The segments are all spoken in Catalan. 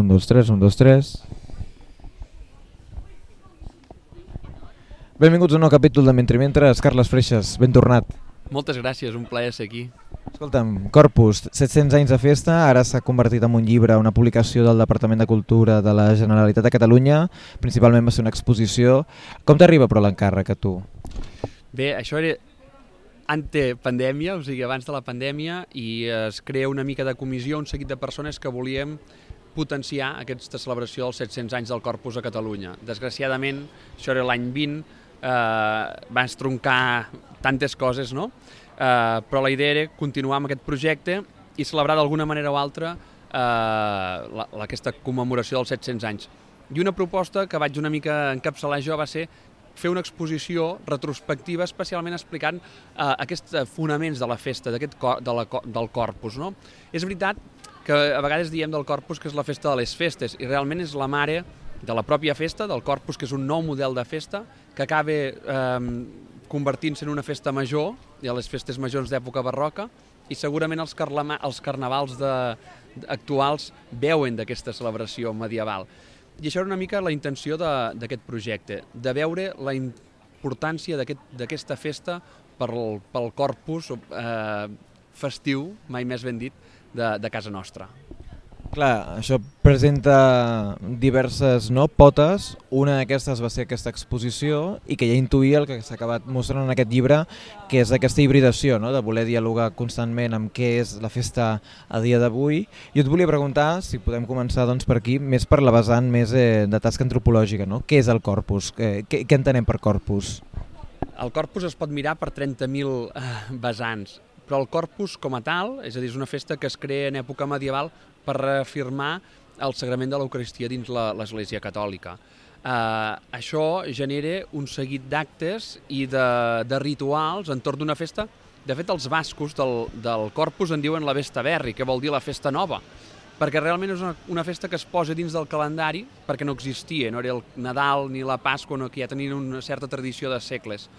Un, dos, tres, un, dos, tres. Benvinguts a un nou capítol de Mentre Mentres. Carles Freixes, ben tornat. Moltes gràcies, un plaer ser aquí. Escolta'm, Corpus, 700 anys de festa, ara s'ha convertit en un llibre, una publicació del Departament de Cultura de la Generalitat de Catalunya, principalment va ser una exposició. Com t'arriba però l'encàrrec a tu? Bé, això era ante pandèmia, o sigui, abans de la pandèmia, i es crea una mica de comissió, un seguit de persones que volíem potenciar aquesta celebració dels 700 anys del Corpus a Catalunya. Desgraciadament, això era l'any 20, eh, va estroncar tantes coses, no? Eh, però la idea era continuar amb aquest projecte i celebrar d'alguna manera o altra eh, la, aquesta commemoració dels 700 anys. I una proposta que vaig una mica encapçalar jo va ser fer una exposició retrospectiva especialment explicant eh, aquests fonaments de la festa, d'aquest cor, de la, del corpus. No? És veritat que a vegades diem del corpus que és la festa de les festes i realment és la mare de la pròpia festa, del corpus, que és un nou model de festa, que acaba eh, convertint-se en una festa major, i a les festes majors d'època barroca, i segurament els, els carnavals de, actuals veuen d'aquesta celebració medieval. I això era una mica la intenció d'aquest projecte, de veure la importància d'aquesta aquest, festa pel, pel corpus eh, festiu, mai més ben dit, de, de casa nostra. Clar, això presenta diverses no, potes, una d'aquestes va ser aquesta exposició i que ja intuïa el que s'ha acabat mostrant en aquest llibre, que és aquesta hibridació, no, de voler dialogar constantment amb què és la festa a dia d'avui. Jo et volia preguntar, si podem començar doncs, per aquí, més per la vessant més eh, de tasca antropològica, no? què és el corpus? Què, què, què entenem per corpus? El corpus es pot mirar per 30.000 eh, vessants, però el corpus com a tal, és a dir, és una festa que es crea en època medieval per reafirmar el sagrament de l'Eucaristia dins l'Església Catòlica. Uh, això genera un seguit d'actes i de, de rituals entorn d'una festa. De fet, els bascos del, del Corpus en diuen la Vesta Berri, que vol dir la festa nova, perquè realment és una, una festa que es posa dins del calendari perquè no existia, no era el Nadal ni la Pasqua, no, que ja tenien una certa tradició de segles.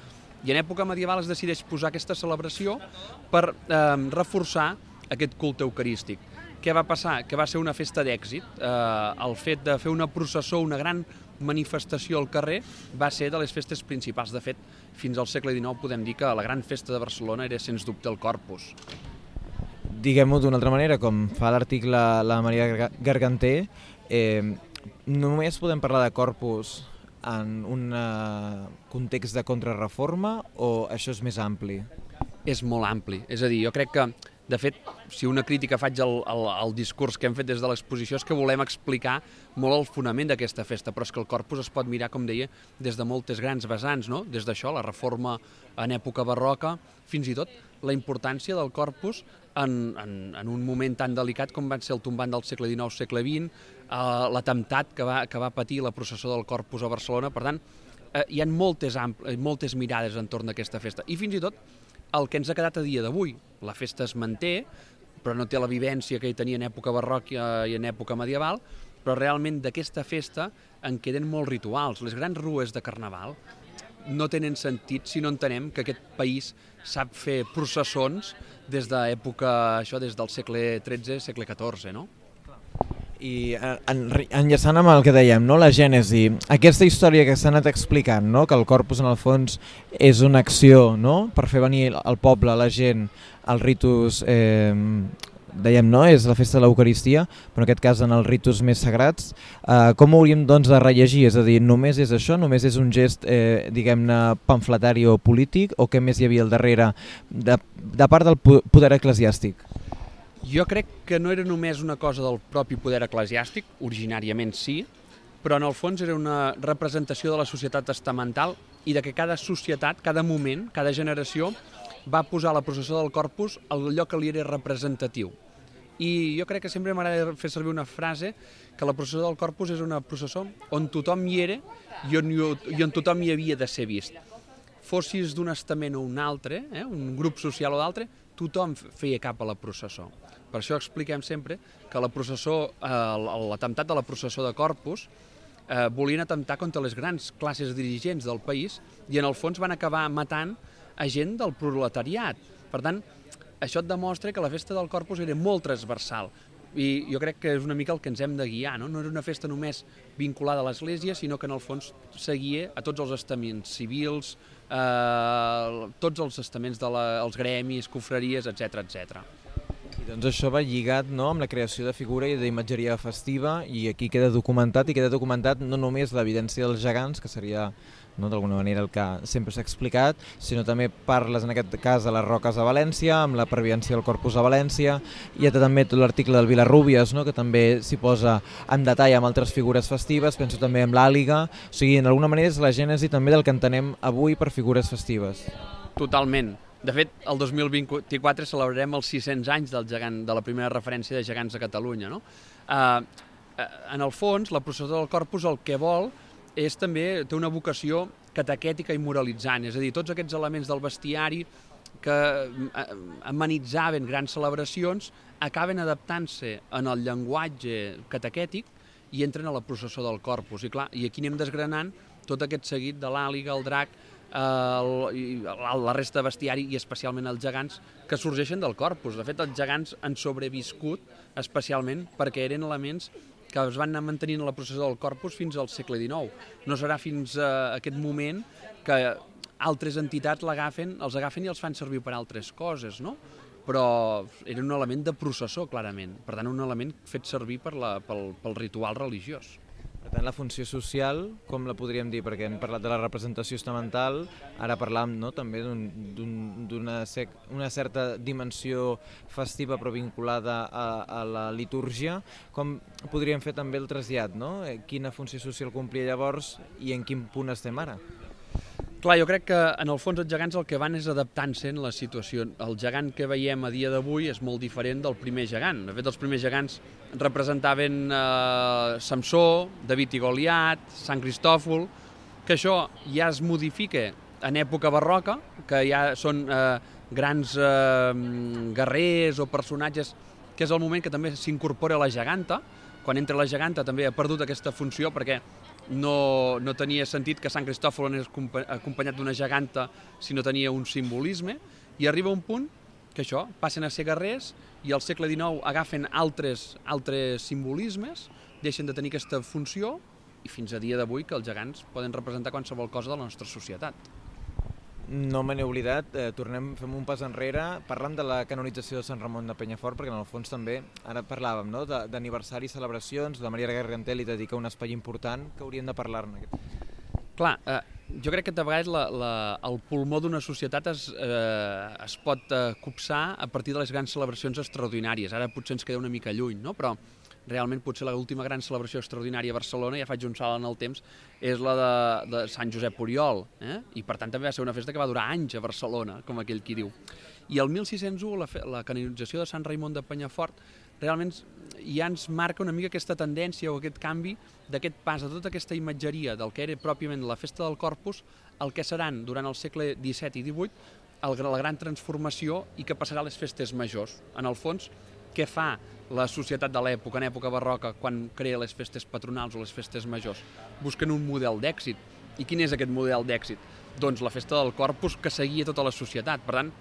I en època medieval es decideix posar aquesta celebració per eh, reforçar aquest culte eucarístic què va passar? Que va ser una festa d'èxit. Eh, el fet de fer una processó, una gran manifestació al carrer, va ser de les festes principals. De fet, fins al segle XIX podem dir que la gran festa de Barcelona era, sens dubte, el Corpus. Diguem-ho d'una altra manera, com fa l'article la Maria Garganter, eh, només podem parlar de Corpus en un uh, context de contrarreforma o això és més ampli? És molt ampli. És a dir, jo crec que de fet, si una crítica faig al, al, al discurs que hem fet des de l'exposició és que volem explicar molt el fonament d'aquesta festa, però és que el corpus es pot mirar, com deia, des de moltes grans vessants, no? des d'això, la reforma en època barroca, fins i tot la importància del corpus en, en, en un moment tan delicat com va ser el tombant del segle XIX, segle XX, eh, l'atemptat que, va, que va patir la processó del corpus a Barcelona, per tant, eh, hi ha moltes, moltes mirades entorn d'aquesta festa. I fins i tot el que ens ha quedat a dia d'avui. La festa es manté, però no té la vivència que hi tenia en època barroca i en època medieval, però realment d'aquesta festa en queden molts rituals. Les grans rues de Carnaval no tenen sentit si no entenem que aquest país sap fer processons des d'època, això des del segle XIII, segle XIV, no? I en, enllaçant amb el que dèiem, no? la gènesi, aquesta història que s'ha anat explicant, no? que el corpus en el fons és una acció no? per fer venir el poble, la gent, els ritus, eh, dèiem, no? és la festa de l'Eucaristia, però en aquest cas en els ritus més sagrats, eh, com ho hauríem doncs, de rellegir? És a dir, només és això? Només és un gest, eh, diguem-ne, pamfletari o polític? O què més hi havia al darrere de, de part del poder eclesiàstic? Jo crec que no era només una cosa del propi poder eclesiàstic, originàriament sí, però en el fons era una representació de la societat estamental i de que cada societat, cada moment, cada generació va posar la processó del corpus al lloc que li era representatiu. I jo crec que sempre m'agrada fer servir una frase que la processó del corpus és una processó on tothom hi era i on, i on tothom hi havia de ser vist. Fossis d'un estament o un altre, eh, un grup social o d'altre, tothom feia cap a la processó. Per això expliquem sempre que la processó, eh, l'atemptat de la processó de Corpus eh, volien atemptar contra les grans classes dirigents del país i en el fons van acabar matant a gent del proletariat. Per tant, això et demostra que la festa del Corpus era molt transversal. I jo crec que és una mica el que ens hem de guiar, no? No era una festa només vinculada a l'Església, sinó que en el fons seguia a tots els estaments civils, eh, tots els estaments dels de la, gremis, cofreries, etc etc. Doncs això va lligat no, amb la creació de figura i d'imatgeria festiva i aquí queda documentat i queda documentat no només l'evidència dels gegants, que seria no, d'alguna manera el que sempre s'ha explicat, sinó també parles en aquest cas de les roques a València, amb la previència del corpus a València, hi ha també tot l'article del Vilarrúbies, no, que també s'hi posa en detall amb altres figures festives, penso també amb l'àliga, o sigui, en alguna manera és la gènesi també del que entenem avui per figures festives. Totalment. De fet, el 2024 celebrarem els 600 anys del gegant, de la primera referència de gegants a Catalunya. No? Uh, en el fons, la processó del Corpus el que vol és també, té una vocació catequètica i moralitzant, és a dir, tots aquests elements del bestiari que amenitzaven grans celebracions acaben adaptant-se en el llenguatge catequètic i entren a la processó del Corpus. I, clar, i aquí anem desgranant tot aquest seguit de l'àliga, el drac, eh, la resta de bestiari i especialment els gegants que sorgeixen del corpus. De fet, els gegants han sobreviscut especialment perquè eren elements que es van anar mantenint a la processó del corpus fins al segle XIX. No serà fins a aquest moment que altres entitats l'agafen, els agafen i els fan servir per altres coses, no? però era un element de processó, clarament. Per tant, un element fet servir per la, pel, pel ritual religiós. Tant, la funció social, com la podríem dir? Perquè hem parlat de la representació estamental, ara parlàvem no, també d'una un, una certa dimensió festiva però vinculada a, a la litúrgia. Com podríem fer també el trasllat? No? Eh, quina funció social complia llavors i en quin punt estem ara? Clar, jo crec que en el fons els gegants el que van és adaptant-se en la situació. El gegant que veiem a dia d'avui és molt diferent del primer gegant. De fet, els primers gegants representaven eh, Samsó, David i Goliat, Sant Cristòfol, que això ja es modifica en època barroca, que ja són eh, grans eh, guerrers o personatges, que és el moment que també s'incorpora la geganta. Quan entra la geganta també ha perdut aquesta funció perquè no, no tenia sentit que Sant Cristòfol anés acompanyat d'una geganta si no tenia un simbolisme, i arriba un punt que això, passen a ser guerrers i al segle XIX agafen altres, altres simbolismes, deixen de tenir aquesta funció i fins a dia d'avui que els gegants poden representar qualsevol cosa de la nostra societat. No me n'he oblidat, eh, tornem, fem un pas enrere, parlem de la canonització de Sant Ramon de Penyafort, perquè en el fons també, ara parlàvem no? d'aniversari i celebracions, la Maria Gargantel li dedica un espai important que hauríem de parlar-ne. Clar, eh, jo crec que de vegades la, la, el pulmó d'una societat es, eh, es pot eh, copsar a partir de les grans celebracions extraordinàries. Ara potser ens queda una mica lluny, no? però realment potser l'última gran celebració extraordinària a Barcelona, ja faig un salt en el temps, és la de, de Sant Josep Oriol, eh? i per tant també va ser una festa que va durar anys a Barcelona, com aquell qui diu. I el 1601, la, la canonització de Sant Raimon de Penyafort, realment ja ens marca una mica aquesta tendència o aquest canvi d'aquest pas de tota aquesta imatgeria del que era pròpiament la festa del Corpus, el que seran durant el segle XVII i XVIII el, la gran transformació i que passarà a les festes majors. En el fons, què fa la societat de l'època, en època barroca, quan crea les festes patronals o les festes majors? Busquen un model d'èxit. I quin és aquest model d'èxit? Doncs la festa del Corpus que seguia tota la societat. Per tant,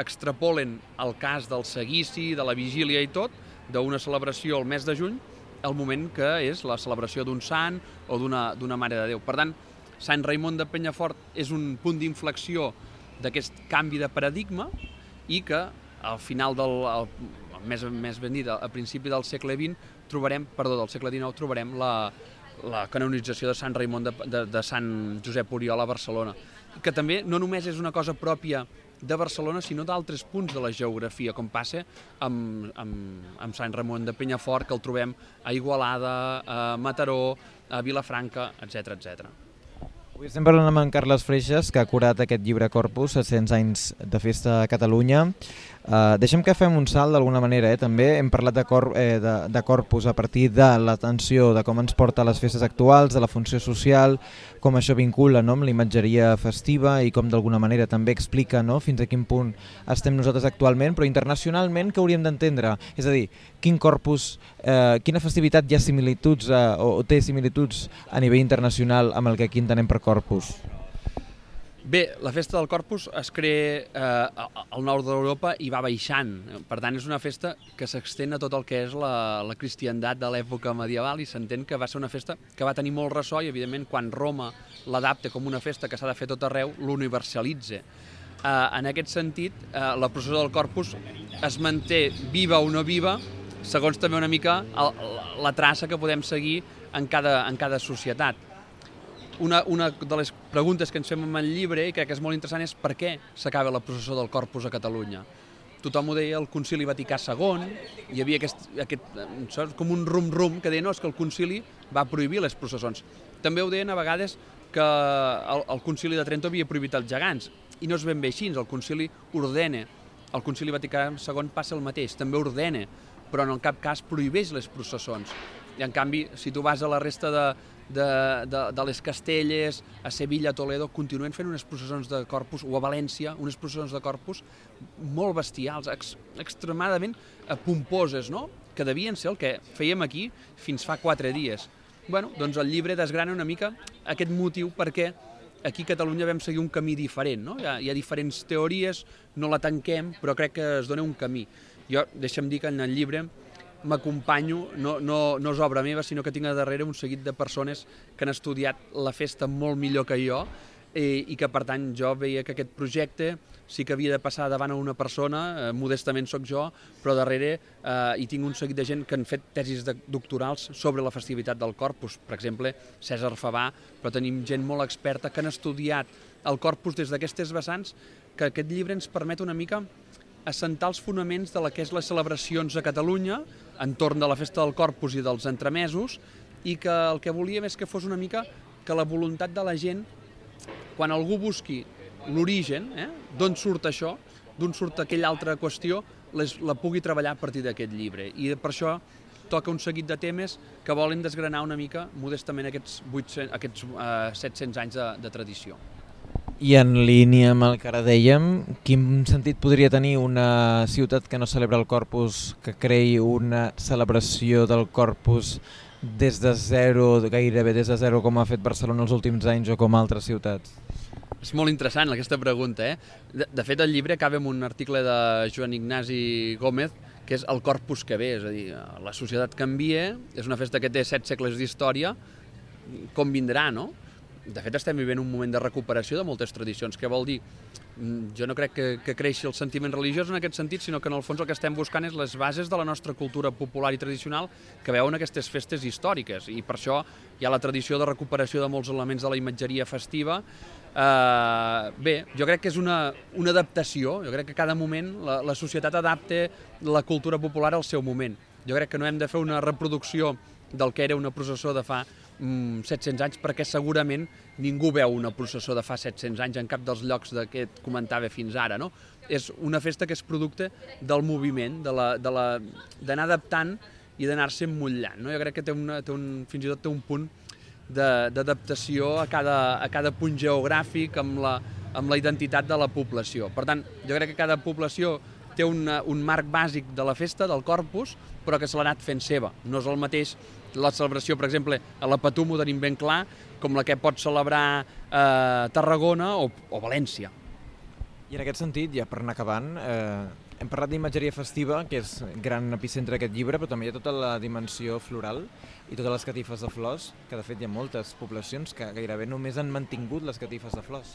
extrapolen el cas del seguici, de la vigília i tot, d'una celebració al mes de juny, el moment que és la celebració d'un sant o d'una Mare de Déu. Per tant, Sant Raimon de Penyafort és un punt d'inflexió d'aquest canvi de paradigma i que al final del, més, més ben dit, a principi del segle XX, trobarem, perdó, del segle XIX, trobarem la, la canonització de Sant Raimon de, de, de Sant Josep Oriol a Barcelona, que també no només és una cosa pròpia de Barcelona, sinó d'altres punts de la geografia, com passa amb, amb, amb Sant Ramon de Penyafort, que el trobem a Igualada, a Mataró, a Vilafranca, etc etc. Avui estem parlant amb en Carles Freixas, que ha curat aquest llibre Corpus, 700 anys de festa a Catalunya. Uh, deixem que fem un salt d'alguna manera, eh? també hem parlat de, cor, eh, de, de Corpus a partir de l'atenció de com ens porta a les festes actuals, de la funció social, com això vincula no, amb l'imatgeria festiva i com d'alguna manera també explica no, fins a quin punt estem nosaltres actualment, però internacionalment què hauríem d'entendre? És a dir, quin corpus, eh, quina festivitat hi ha similituds eh, o, o té similituds a nivell internacional amb el que aquí entenem per corpus? Bé, la festa del Corpus es crea eh, al nord d'Europa i va baixant. Per tant, és una festa que s'extén a tot el que és la, la cristiandat de l'època medieval i s'entén que va ser una festa que va tenir molt ressò i, evidentment, quan Roma l'adapta com una festa que s'ha de fer tot arreu, l'universalitza. Eh, en aquest sentit, eh, la processó del Corpus es manté viva o no viva segons també una mica el, la, la traça que podem seguir en cada, en cada societat una, una de les preguntes que ens fem en el llibre i crec que és molt interessant és per què s'acaba la processó del Corpus a Catalunya. Tothom ho deia el concili Vaticà II, hi havia aquest, aquest com un rum-rum que deia no, és que el concili va prohibir les processons. També ho deien a vegades que el, el concili de Trento havia prohibit els gegants, i no és ben bé així, el concili ordena, el concili Vaticà II passa el mateix, també ordena, però en cap cas prohibeix les processons. I en canvi, si tu vas a la resta de, de, de, de les Castelles, a Sevilla, a Toledo, continuen fent unes processons de corpus, o a València, unes processons de corpus molt bestials, ex, extremadament eh, pomposes, no? que devien ser el que fèiem aquí fins fa quatre dies. bueno, doncs el llibre desgrana una mica aquest motiu perquè aquí a Catalunya vam seguir un camí diferent. No? Hi, ha, hi ha diferents teories, no la tanquem, però crec que es dona un camí. Jo, deixa'm dir que en el llibre m'acompanyo, no, no, no és obra meva, sinó que tinc a darrere un seguit de persones que han estudiat la festa molt millor que jo i, i que per tant jo veia que aquest projecte sí que havia de passar davant a una persona, eh, modestament sóc jo, però darrere eh, hi tinc un seguit de gent que han fet tesis de, doctorals sobre la festivitat del Corpus, per exemple, César Favà, però tenim gent molt experta que han estudiat el Corpus des d'aquestes vessants, que aquest llibre ens permet una mica assentar els fonaments de la que és les celebracions a Catalunya, entorn de la festa del Corpus i dels entremesos, i que el que volíem és que fos una mica que la voluntat de la gent, quan algú busqui l'origen, eh, d'on surt això, d'on surt aquella altra qüestió, les, la pugui treballar a partir d'aquest llibre. I per això toca un seguit de temes que volen desgranar una mica modestament aquests, 800, aquests eh, 700 anys de, de tradició. I en línia amb el que ara dèiem, quin sentit podria tenir una ciutat que no celebra el Corpus, que creï una celebració del Corpus des de zero, gairebé des de zero, com ha fet Barcelona els últims anys o com altres ciutats? És molt interessant aquesta pregunta. Eh? De, de fet, el llibre acaba amb un article de Joan Ignasi Gómez que és el corpus que ve, és a dir, la societat canvia, és una festa que té set segles d'història, com vindrà, no? De fet estem vivint un moment de recuperació de moltes tradicions. Què vol dir? Mm, jo no crec que, que creixi el sentiment religiós en aquest sentit, sinó que en el fons el que estem buscant és les bases de la nostra cultura popular i tradicional que veuen aquestes festes històriques i per això hi ha la tradició de recuperació de molts elements de la imatgeria festiva. Uh, bé, jo crec que és una, una adaptació, jo crec que cada moment la, la societat adapta la cultura popular al seu moment. Jo crec que no hem de fer una reproducció del que era una processó de fa 700 mm, anys perquè segurament ningú veu una processó de fa 700 anys en cap dels llocs de que et comentava fins ara. No? És una festa que és producte del moviment, d'anar de la, de adaptant i d'anar-se emmullant. No? Jo crec que té, una, té un, fins i tot té un punt d'adaptació a, cada, a cada punt geogràfic amb la, amb la identitat de la població. Per tant, jo crec que cada població té una, un marc bàsic de la festa, del corpus, però que se l'ha anat fent seva. No és el mateix la celebració, per exemple, a la Patum ho tenim ben clar, com la que pot celebrar eh, Tarragona o, o València. I en aquest sentit, ja per anar acabant, eh, hem parlat d'imatgeria festiva, que és gran epicentre d'aquest llibre, però també hi ha tota la dimensió floral i totes les catifes de flors, que de fet hi ha moltes poblacions que gairebé només han mantingut les catifes de flors.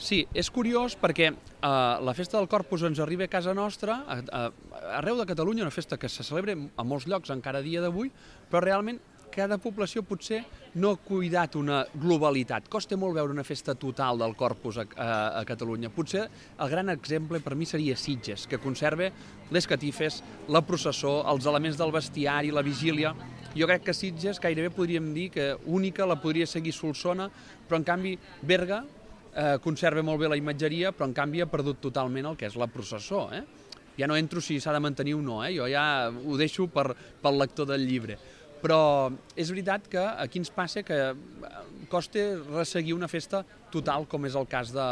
Sí, és curiós perquè eh, la festa del Corpus ens arriba a casa nostra, a, arreu de Catalunya, una festa que se celebra a molts llocs encara dia d'avui, però realment cada població potser no ha cuidat una globalitat. Costa molt veure una festa total del Corpus a, a, a Catalunya. Potser el gran exemple per mi seria Sitges, que conserva les catifes, la processó, els elements del bestiari, la vigília. Jo crec que Sitges gairebé podríem dir que única la podria seguir Solsona, però en canvi Berga eh, conserva molt bé la imatgeria, però en canvi ha perdut totalment el que és la processó. Eh? Ja no entro si s'ha de mantenir o no, eh? jo ja ho deixo per, pel lector del llibre però és veritat que aquí ens passa que eh, costa resseguir una festa total com és el cas de,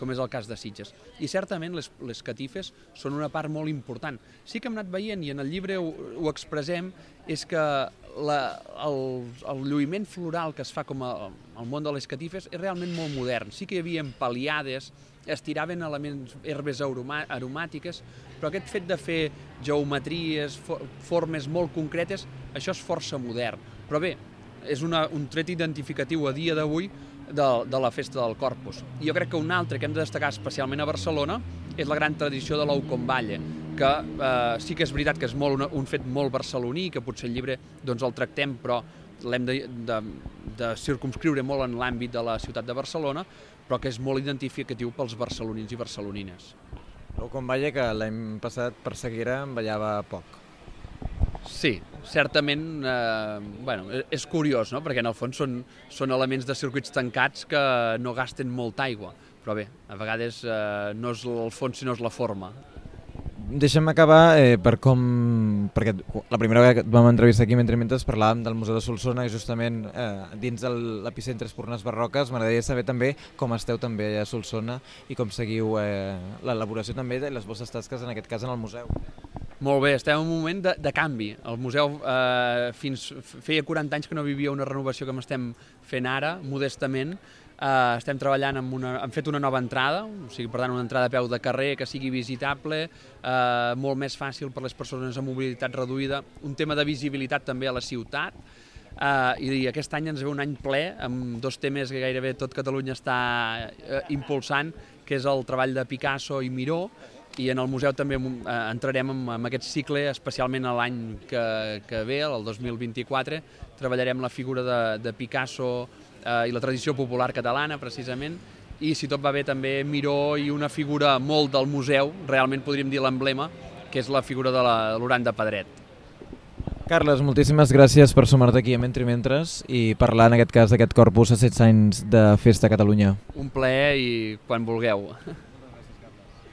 com és el cas de Sitges. I certament les, les catifes són una part molt important. Sí que hem anat veient, i en el llibre ho, ho expressem, és que la, el, el lluïment floral que es fa com a, al món de les catifes és realment molt modern. Sí que hi havia paliades, es tiraven elements, herbes aromàtiques, però aquest fet de fer geometries, formes molt concretes, això és força modern. Però bé, és una, un tret identificatiu a dia d'avui de, de la festa del Corpus. I jo crec que un altre que hem de destacar especialment a Barcelona és la gran tradició de l'ou com balle, que eh, sí que és veritat que és molt una, un fet molt barceloní, que potser el llibre doncs, el tractem, però l'hem de, de, de circumscriure molt en l'àmbit de la ciutat de Barcelona, però que és molt identificatiu pels barcelonins i barcelonines. L'ou com balle que l'any passat per Seguera em ballava poc. Sí, certament, eh, bueno, és curiós, no? perquè en el fons són, són elements de circuits tancats que no gasten molta aigua, però bé, a vegades eh, no és el fons sinó és la forma. Deixa'm acabar eh, per com... perquè la primera vegada que vam entrevistar aquí mentre mentre parlàvem del Museu de Solsona i justament eh, dins de l'epicentre Espurnes Barroques m'agradaria saber també com esteu també a Solsona i com seguiu eh, l'elaboració també de les vostres tasques en aquest cas en el museu. Molt bé, estem en un moment de, de canvi. El museu eh, fins feia 40 anys que no vivia una renovació com estem fent ara, modestament. Eh, estem treballant amb una, hem fet una nova entrada, o sigui, per tant, una entrada a peu de carrer que sigui visitable, eh, molt més fàcil per les persones amb mobilitat reduïda, un tema de visibilitat també a la ciutat, Uh, i aquest any ens ve un any ple amb dos temes que gairebé tot Catalunya està uh, impulsant, que és el treball de Picasso i Miró, i en el museu també eh, entrarem en, en aquest cicle, especialment a l'any que, que ve, el 2024, treballarem la figura de, de Picasso eh, i la tradició popular catalana, precisament, i si tot va bé també Miró i una figura molt del museu, realment podríem dir l'emblema, que és la figura de l'Oran de Pedret. Carles, moltíssimes gràcies per sumar-te aquí a Mentre Mentres i parlar en aquest cas d'aquest corpus a 16 anys de Festa a Catalunya. Un plaer i quan vulgueu.